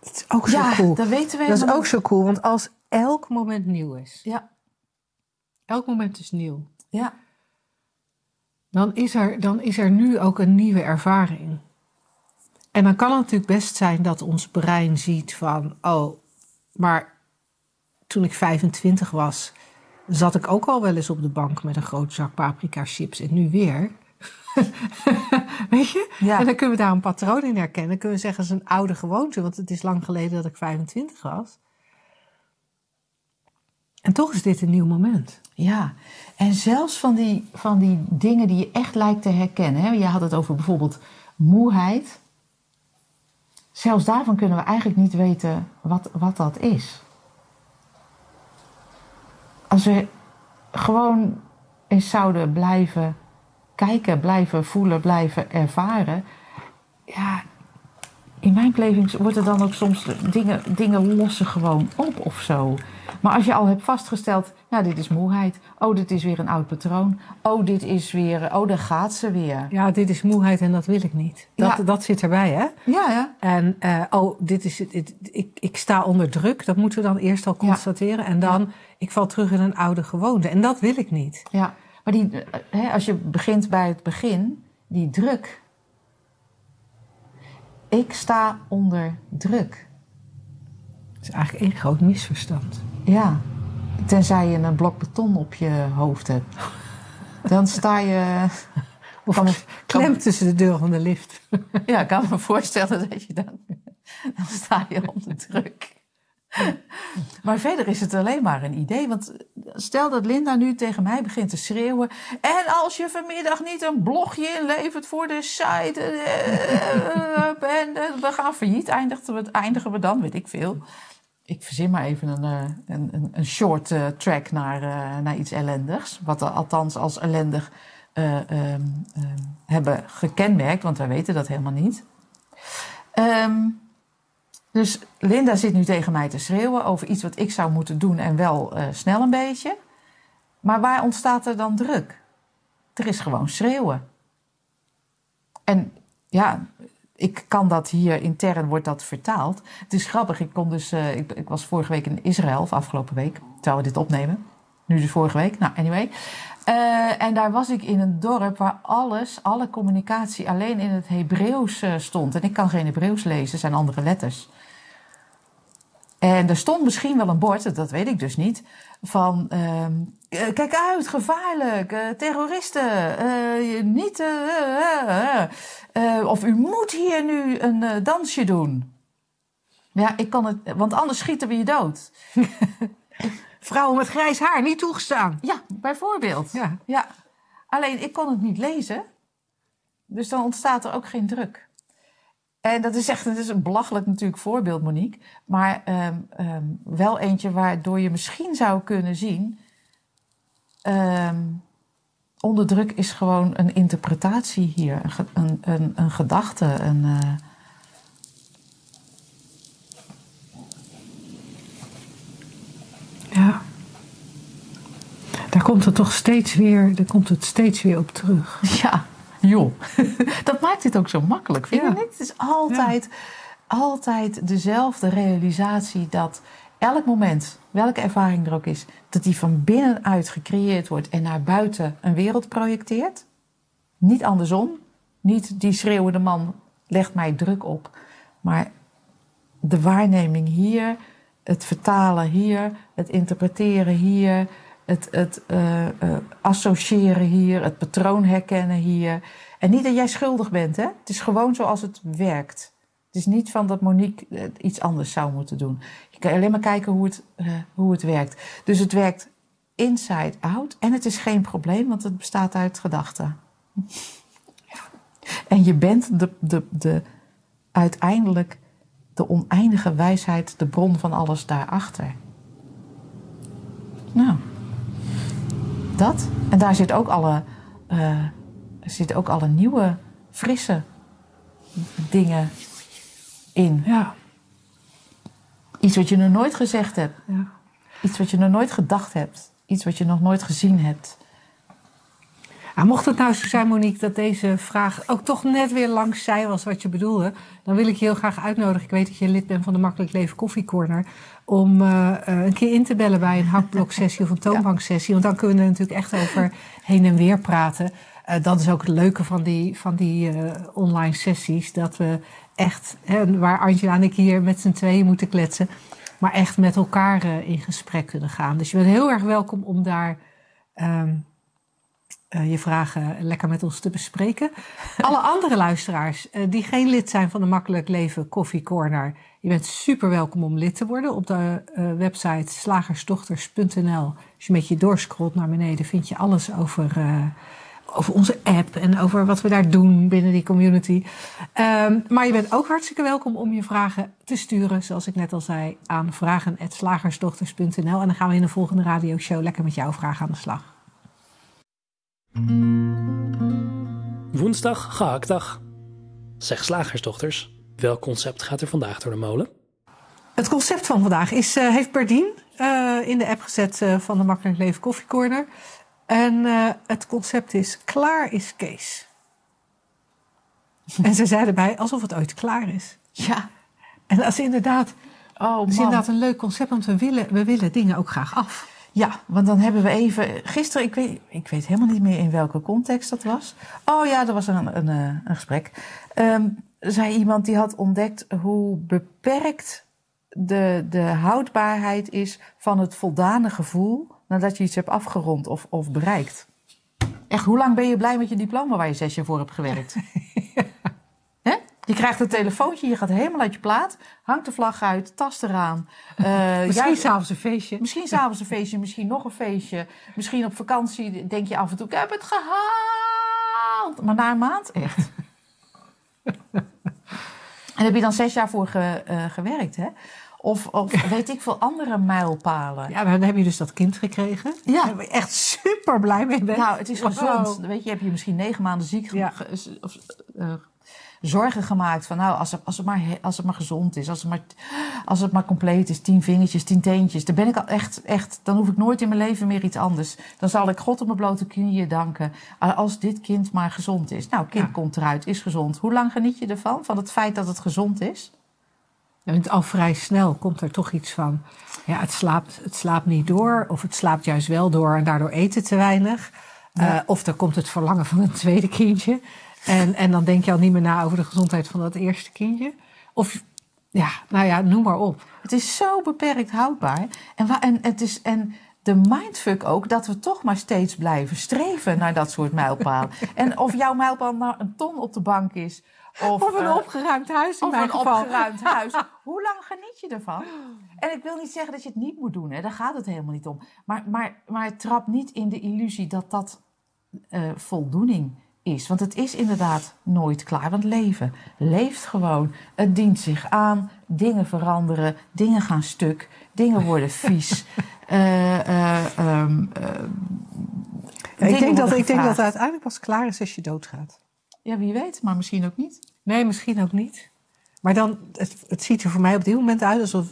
Speaker 2: Dat is ook zo
Speaker 1: ja,
Speaker 2: cool.
Speaker 1: dat weten we
Speaker 2: Dat is ook zo cool, want als elk moment nieuw is.
Speaker 1: niet. Ja,
Speaker 2: Elk moment is nieuw.
Speaker 1: ja,
Speaker 2: dan is, er, dan is er nu ook een nieuwe ervaring. En dan kan het natuurlijk best zijn dat ons brein ziet van, oh, maar toen ik 25 was, zat ik ook al wel eens op de bank met een grote zak paprika chips en nu weer. Weet je?
Speaker 1: Ja.
Speaker 2: En dan kunnen we daar een patroon in herkennen. Dan kunnen we zeggen, het is een oude gewoonte, want het is lang geleden dat ik 25 was. En toch is dit een nieuw moment.
Speaker 1: Ja, en zelfs van die, van die dingen die je echt lijkt te herkennen. Hè? Je had het over bijvoorbeeld moeheid. Zelfs daarvan kunnen we eigenlijk niet weten wat, wat dat is. Als we gewoon eens zouden blijven kijken, blijven voelen, blijven ervaren. Ja, in mijn beleving wordt er dan ook soms dingen, dingen lossen gewoon op of zo. Maar als je al hebt vastgesteld, ja, dit is moeheid. Oh, dit is weer een oud patroon. Oh, dit is weer, oh, daar gaat ze weer.
Speaker 2: Ja, dit is moeheid en dat wil ik niet. Dat,
Speaker 1: Ja.
Speaker 2: dat zit erbij, hè?
Speaker 1: Ja, ja.
Speaker 2: En eh, oh, dit is dit- ik, ik sta onder druk. Dat moeten we dan eerst al
Speaker 1: Ja.
Speaker 2: constateren. En dan, ik val terug in een oude gewoonte. En dat wil ik niet.
Speaker 1: ja. Maar die, eh, hè, als je begint bij het begin, die druk. Ik sta onder druk.
Speaker 2: Dat is eigenlijk één groot misverstand.
Speaker 1: Ja. Tenzij je een blok beton op je hoofd hebt. Dan sta je.
Speaker 2: Of
Speaker 1: Kan me- kan-
Speaker 2: klem tussen de deur van de lift.
Speaker 1: Ja, ik kan me voorstellen dat je dan. Dan sta je onder druk. Maar verder is het alleen maar een idee. Want stel dat Linda nu tegen mij begint te schreeuwen. En als je vanmiddag niet een blogje inlevert voor de site. eh, en eh, we gaan failliet, eindigen we, eindigen we dan, weet ik veel. Ik verzin maar even een, eh, een, een, short track naar, naar iets ellendigs. Wat we althans als ellendig eh, ehm, ehm, hebben gekenmerkt, want wij weten dat helemaal niet. Ehm, dus Linda zit nu tegen mij te schreeuwen over iets wat ik zou moeten doen en wel eh, snel een beetje. Maar waar ontstaat er dan druk? Er is gewoon schreeuwen. En ja, ik kan dat hier intern, wordt dat vertaald. Het is grappig, ik, kon dus, eh, ik, ik was vorige week in Israël, of afgelopen week, terwijl we dit opnemen. Nu dus vorige week, nou anyway. Eh, en daar was ik in een dorp waar alles, alle communicatie alleen in het Hebreeuws stond. En ik kan geen Hebreeuws lezen, zijn andere letters. En er stond misschien wel een bord, dat weet ik dus niet, van ehm, eh, kijk uit, gevaarlijk, eh, terroristen, eh, niet, of u moet hier nu een dansje doen. Ja, ik kan het, want anders schieten we je dood.
Speaker 2: Vrouwen met grijs haar, niet toegestaan.
Speaker 1: Ja, bijvoorbeeld.
Speaker 2: Ja.
Speaker 1: Ja. Alleen ik kon het niet lezen. Dus dan ontstaat er ook geen druk. En dat is echt het is een belachelijk natuurlijk voorbeeld, Monique. Maar ehm, ehm, wel eentje waardoor je misschien zou kunnen zien. ehm, onder druk is gewoon een interpretatie hier. Een, een, een gedachte. Een, eh,
Speaker 2: Ja. Daar komt het toch steeds weer, daar komt het steeds weer op terug.
Speaker 1: Ja, joh. Dat maakt het ook zo makkelijk, vind je
Speaker 2: Ja.
Speaker 1: niet? Het is altijd, altijd dezelfde realisatie dat elk moment, welke ervaring er ook is, dat die van binnenuit gecreëerd wordt en naar buiten een wereld projecteert. Niet andersom. Niet die schreeuwende man legt mij druk op. Maar de waarneming hier, het vertalen hier, het interpreteren hier, het, het eh, eh, associëren hier, het patroon herkennen hier. En niet dat jij schuldig bent, hè? Het is gewoon zoals het werkt. Het is niet van dat Monique eh, iets anders zou moeten doen. Je kan alleen maar kijken hoe het, hoe het werkt. Dus het werkt inside out en het is geen probleem, want het bestaat uit gedachten. En je bent de, de, de, uiteindelijk de oneindige wijsheid, de bron van alles daarachter. Nou, dat. En daar zit ook alle, eh, zitten ook alle nieuwe, frisse dingen in.
Speaker 2: Ja,
Speaker 1: Iets wat je nog nooit gezegd hebt.
Speaker 2: ja.
Speaker 1: Iets wat je nog nooit gedacht hebt. Iets wat je nog nooit gezien hebt.
Speaker 2: Nou, mocht het nou zo zijn, Monique, dat deze vraag ook toch net weer langs zij was wat je bedoelde, dan wil ik je heel graag uitnodigen. Ik weet dat je lid bent van de Makkelijk Leven Koffie Corner. Om eh, eh, een keer in te bellen bij een hakbloksessie of een toonbanksessie. Want dan kunnen we er natuurlijk echt over heen en weer praten. uh, dat is ook het leuke van die, van die uh, online sessies. Dat we echt, hè, waar Angela en ik hier met z'n tweeën moeten kletsen, maar echt met elkaar in gesprek kunnen gaan. Dus je bent heel erg welkom om daar um, je vragen lekker met ons te bespreken. Alle andere luisteraars die geen lid zijn van de Makkelijk Leven Coffee Corner, je bent super welkom om lid te worden. Op de website slagersdochters.nl, als je met je doorscrollt naar beneden, vind je alles over over onze app en over wat we daar doen binnen die community. Um, maar je bent ook hartstikke welkom om je vragen te sturen, zoals ik net al zei, aan vragen.slagersdochters.nl. En dan gaan we in de volgende radioshow lekker met jouw vragen aan de slag.
Speaker 3: Woensdag, gehaktdag. Zeg slagersdochters, welk concept gaat er vandaag door de molen?
Speaker 2: Het concept van vandaag is, uh, heeft Berdien uh, in de app gezet uh, van de Makkelijk Leven Koffie Corner. En uh, het concept is klaar is Kees. en ze zei erbij alsof het ooit klaar is.
Speaker 1: Ja.
Speaker 2: En dat is inderdaad, oh, dat is inderdaad een leuk concept, want we willen, we willen dingen ook graag af.
Speaker 1: Ja, want dan hebben we even. Gisteren, ik weet, ik weet helemaal niet meer in welke context dat was. Oh ja, er was een, een, een gesprek. Um, zei iemand die had ontdekt hoe beperkt de, de houdbaarheid is van het voldane gevoel nadat je iets hebt afgerond of, of bereikt. Echt, hoe lang ben je blij met je diploma waar je zes jaar voor hebt gewerkt? Hè? Je krijgt een telefoontje, je gaat helemaal uit je plaat, hangt de vlag uit, tast eraan.
Speaker 2: Uh, misschien s'avonds een feestje.
Speaker 1: Misschien s'avonds een feestje, misschien nog een feestje. Misschien op vakantie denk je af en toe, ik heb het gehaald. Maar na een maand, echt. en heb je dan zes jaar voor ge, uh, gewerkt, hè? Of, of weet ik veel andere mijlpalen.
Speaker 2: Ja, dan heb je dus dat kind gekregen. Ja. Daar ben je echt super blij mee bent.
Speaker 1: Nou, het is gezond. Weet je, heb je misschien negen maanden ziek ja. of, uh, zorgen gemaakt van nou, als het, als, het maar, als het maar gezond is, als het maar, als het maar compleet is, tien vingertjes, tien teentjes, dan ben ik al echt, echt, dan hoef ik nooit in mijn leven meer iets anders. Dan zal ik God op mijn blote knieën danken als dit kind maar gezond is. Nou, kind ja. komt eruit, is gezond. Hoe lang geniet je ervan, van het feit dat het gezond is?
Speaker 2: En al vrij snel komt er toch iets van, ja, het slaapt, het slaapt niet door, of het slaapt juist wel door en daardoor eten te weinig. Ja. Uh, of er komt het verlangen van een tweede kindje. En, en dan denk je al niet meer na over de gezondheid van dat eerste kindje. Of ja, nou ja, noem maar op.
Speaker 1: Het is zo beperkt houdbaar. En, en, het is, en de mindfuck ook dat we toch maar steeds blijven streven naar dat soort mijlpalen. en of jouw mijlpaal nou een ton op de bank is.
Speaker 2: Of, of een uh, opgeruimd huis in
Speaker 1: of
Speaker 2: mijn
Speaker 1: een
Speaker 2: geval.
Speaker 1: opgeruimd huis. Hoe lang geniet je ervan? En ik wil niet zeggen dat je het niet moet doen. Hè? Daar gaat het helemaal niet om. Maar, maar, maar trap niet in de illusie dat dat uh, voldoening is. Want het is inderdaad nooit klaar. Want leven leeft gewoon. Het dient zich aan. Dingen veranderen. Dingen gaan stuk. Dingen worden vies. uh, um,
Speaker 2: ja, ik denk, dat, ik denk dat het uiteindelijk pas klaar is als je doodgaat.
Speaker 1: Ja, wie weet, maar misschien ook niet.
Speaker 2: Nee, misschien ook niet. Maar dan, het, het ziet er voor mij op dit moment uit alsof,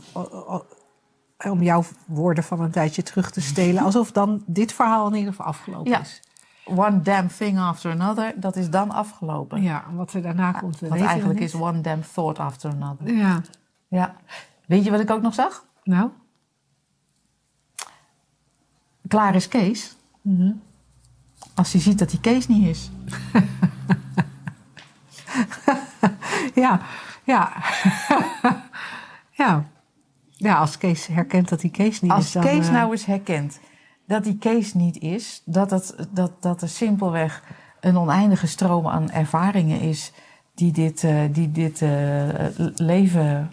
Speaker 2: om jouw woorden van een tijdje terug te stelen, alsof dan dit verhaal in ieder geval afgelopen
Speaker 1: ja.
Speaker 2: is.
Speaker 1: One damn thing after another, dat is dan afgelopen.
Speaker 2: Ja, wat er daarna komt.
Speaker 1: Wat eigenlijk is one damn thought after another.
Speaker 2: Ja.
Speaker 1: ja. Weet je wat ik ook nog zag?
Speaker 2: Nou?
Speaker 1: Klaar is Kees. Mm -hmm. Als hij ziet dat hij Kees niet is.
Speaker 2: ja, ja. ja. Ja, als Kees herkent dat hij Kees niet
Speaker 1: als
Speaker 2: is. dan,
Speaker 1: Kees
Speaker 2: uh...
Speaker 1: nou eens herkent dat die Kees niet is, dat, het, dat, dat er simpelweg een oneindige stroom aan ervaringen is die dit, uh, die dit uh, leven,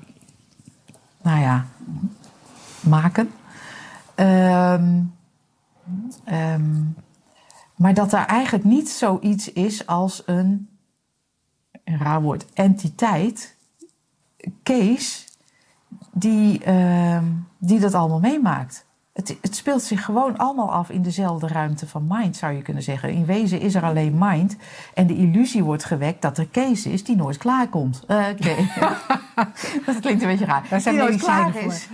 Speaker 1: nou ja, maken. Um, um, maar dat er eigenlijk niet zoiets is als een, een raar woord, entiteit, Kees, die, uh, die dat allemaal meemaakt. Het, het, speelt zich gewoon allemaal af in dezelfde ruimte van mind, zou je kunnen zeggen. In wezen is er alleen mind. En de illusie wordt gewekt dat er Kees is die nooit klaarkomt. Uh, okay. dat klinkt een beetje raar.
Speaker 2: Daar zijn
Speaker 1: die nooit klaar is.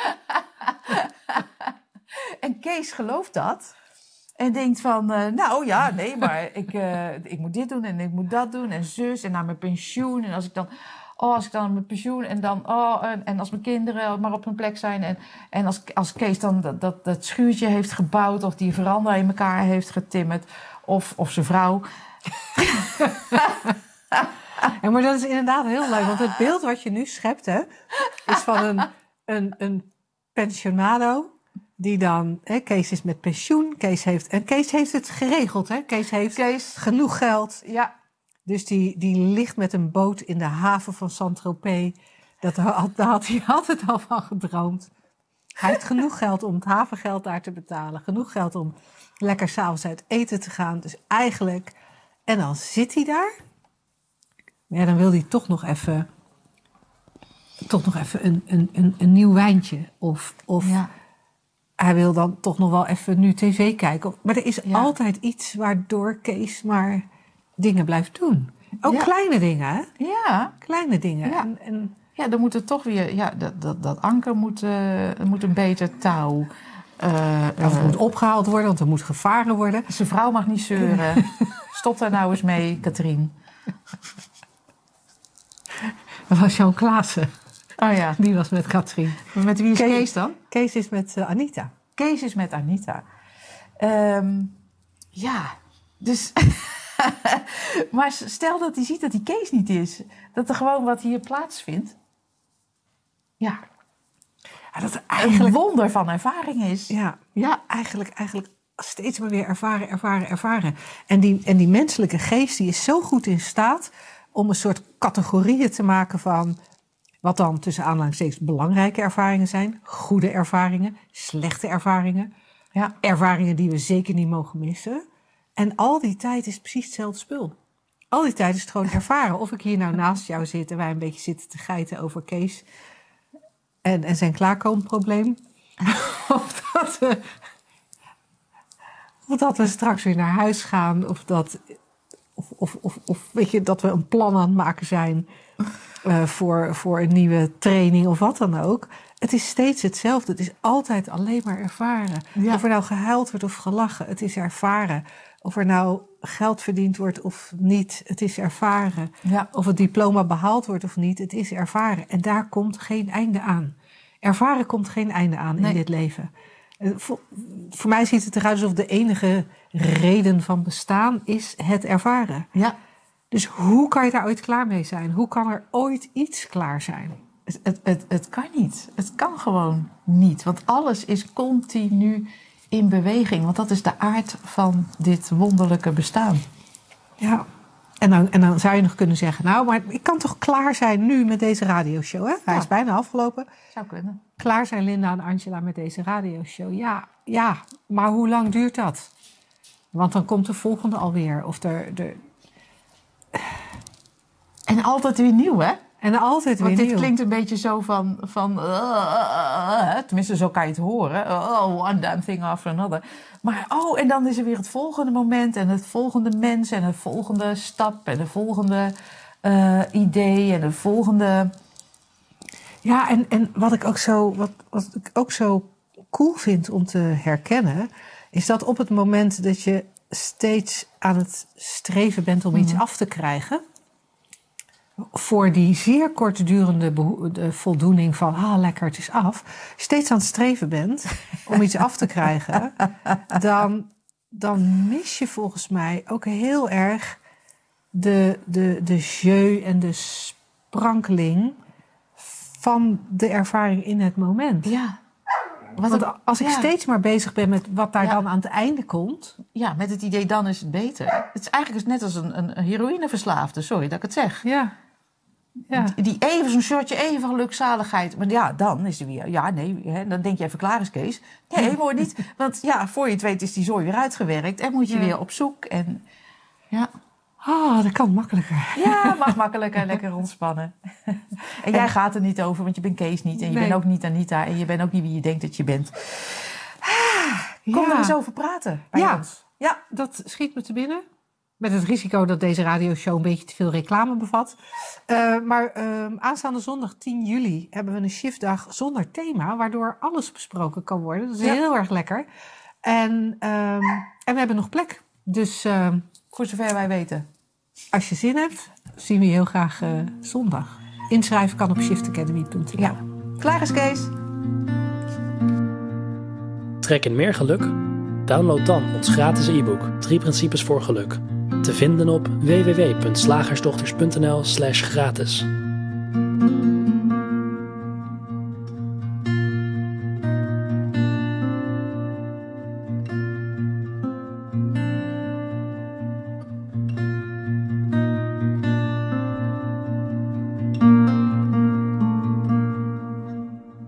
Speaker 1: en Kees gelooft dat. En denkt van, uh, nou ja, nee, maar ik, uh, ik moet dit doen en ik moet dat doen en zus en naar mijn pensioen. En als ik dan, Oh, als ik dan mijn pensioen en dan, oh, en, en als mijn kinderen maar op hun plek zijn. En, en als, als Kees dan dat, dat, dat schuurtje heeft gebouwd of die veranda in elkaar heeft getimmerd. Of, of zijn vrouw.
Speaker 2: Ja, maar dat is inderdaad heel leuk. Want het beeld wat je nu schept, hè, is van een, een, een pensionado. Die dan, hè, Kees is met pensioen. Kees heeft, en Kees heeft het geregeld. Hè? Kees heeft
Speaker 1: Kees.
Speaker 2: genoeg geld.
Speaker 1: Ja,
Speaker 2: Dus die, die ligt met een boot in de haven van Saint-Tropez. Dat had, daar had hij altijd al van gedroomd. Hij heeft genoeg geld om het havengeld daar te betalen. Genoeg geld om lekker s'avonds uit eten te gaan. Dus eigenlijk... En dan zit hij daar. Ja, dan wil hij toch nog even... Toch nog even een, een, een, een nieuw wijntje. Of, of
Speaker 1: ja.
Speaker 2: hij wil dan toch nog wel even nu tv kijken. Maar er is
Speaker 1: Ja.
Speaker 2: altijd iets waardoor Kees maar dingen blijft doen. Ook
Speaker 1: Ja.
Speaker 2: kleine dingen, hè?
Speaker 1: ja.
Speaker 2: Kleine dingen.
Speaker 1: Ja.
Speaker 2: En, en,
Speaker 1: Ja, dan moet het toch weer, ja, dat, dat, dat anker moet, eh, moet een beter touw.
Speaker 2: Of het
Speaker 1: eh,
Speaker 2: moet opgehaald worden, want er moet gevaren worden.
Speaker 1: zijn vrouw mag niet zeuren. Stop daar nou eens mee, Katrien.
Speaker 2: Dat was Jan Klaassen.
Speaker 1: Oh ja.
Speaker 2: Die was met Katrien.
Speaker 1: Met wie is
Speaker 2: Kees.
Speaker 1: Kees dan?
Speaker 2: Kees is met Anita.
Speaker 1: Kees is met Anita. Ehm, ja, dus. maar stel dat hij ziet dat die Kees niet is. Dat er gewoon wat hier plaatsvindt. Ja,
Speaker 2: Ja, dat er
Speaker 1: een
Speaker 2: eigenlijk,
Speaker 1: wonder van ervaring is.
Speaker 2: ja, ja, eigenlijk, eigenlijk steeds maar weer ervaren, ervaren, ervaren. En die, en die menselijke geest die is zo goed in staat om een soort categorieën te maken van wat dan tussen aanhalingstekens belangrijke ervaringen zijn, goede ervaringen, slechte ervaringen,
Speaker 1: Ja.
Speaker 2: ervaringen die we zeker niet mogen missen. En al die tijd is precies hetzelfde spul. Al die tijd is het gewoon ervaren. Of ik hier nou naast jou zit en wij een beetje zitten te geiten over Kees en, en zijn klaarkomenprobleem. of, dat we, of dat we straks weer naar huis gaan. Of dat, of, of, of, of weet je, dat we een plan aan het maken zijn eh, voor, voor een nieuwe training of wat dan ook. Het is steeds hetzelfde. Het is altijd alleen maar ervaren.
Speaker 1: Ja.
Speaker 2: Of er nou gehuild wordt of gelachen, het is ervaren. Of er nou geld verdiend wordt of niet, het is ervaren.
Speaker 1: Ja.
Speaker 2: Of het diploma behaald wordt of niet, het is ervaren. En daar komt geen einde aan. Ervaren komt geen einde aan
Speaker 1: Nee.
Speaker 2: in dit leven. Eh, Voor, voor mij ziet het eruit alsof de enige reden van bestaan is het ervaren.
Speaker 1: Ja.
Speaker 2: Dus hoe kan je daar ooit klaar mee zijn? Hoe kan er ooit iets klaar zijn?
Speaker 1: Het, het, het, het kan niet. Het kan gewoon niet. Want alles is continu in beweging. Want dat is de aard van dit wonderlijke bestaan.
Speaker 2: Ja. En dan, en dan zou je nog kunnen zeggen, nou, maar ik kan toch klaar zijn nu met deze radioshow, hè? Hij
Speaker 1: Ja.
Speaker 2: is bijna afgelopen.
Speaker 1: Zou kunnen.
Speaker 2: Klaar zijn Linda en Angela met deze radioshow. Ja, ja, maar hoe lang duurt dat? Want dan komt de volgende alweer. Of er, er,
Speaker 1: En altijd weer nieuw, hè?
Speaker 2: En altijd weer
Speaker 1: Want dit
Speaker 2: nieuw.
Speaker 1: klinkt een beetje zo van... van uh, tenminste, zo kan je het horen. Oh, one damn thing after another. Maar oh, en dan is er weer het volgende moment... en het volgende mens en het volgende stap... en de volgende idee en de volgende...
Speaker 2: Ja, en, en wat ik ook zo, wat, wat ik ook zo cool vind om te herkennen, is dat op het moment dat je steeds aan het streven bent om iets af te krijgen, voor die zeer kortdurende voldoening van, ah lekker, het is af, steeds aan het streven bent om iets af te krijgen, dan, dan mis je volgens mij ook heel erg de, de, de jeu en de sprankeling van de ervaring in het moment.
Speaker 1: Ja. Wat
Speaker 2: Want als ik
Speaker 1: ja.
Speaker 2: steeds maar bezig ben met wat daar
Speaker 1: Ja.
Speaker 2: dan aan het einde komt.
Speaker 1: Ja, met het idee dan is het beter. Het is eigenlijk net als een, een heroïneverslaafde, sorry dat ik het zeg.
Speaker 2: Ja. Ja.
Speaker 1: Die even zo'n shotje, even gelukzaligheid. Maar ja, dan is er weer, ja nee, hè, dan denk je even klaar is Kees. Nee, mooi niet. Want ja, voor je het weet is die zooi weer uitgewerkt. En moet je
Speaker 2: Ja.
Speaker 1: weer op zoek. En ja,
Speaker 2: Ah, dat kan makkelijker.
Speaker 1: ja mag makkelijker lekker ontspannen. En jij gaat er niet over, want je bent Kees niet. En je
Speaker 2: Nee.
Speaker 1: bent ook niet Anita. En je bent ook niet wie je denkt dat je bent. Kom
Speaker 2: Ja.
Speaker 1: er eens over praten bij
Speaker 2: Ja.
Speaker 1: ons. Ja,
Speaker 2: Dat schiet me te binnen. Met het risico dat deze radioshow een beetje te veel reclame bevat. Eh, maar eh, aanstaande zondag 10 juli hebben we een shiftdag zonder thema. Waardoor alles besproken kan worden. Dat is
Speaker 1: Ja.
Speaker 2: heel erg lekker. En, ehm, en we hebben nog plek. Dus ehm,
Speaker 1: voor zover wij weten.
Speaker 2: als je zin hebt, zien we je heel graag eh, zondag. inschrijven kan op shiftacademy.nl.
Speaker 1: Ja, klaar is Kees.
Speaker 3: Trek in meer geluk? Download dan ons gratis e-book 3 principes voor geluk. Te vinden op www.slagersdochters.nl/gratis.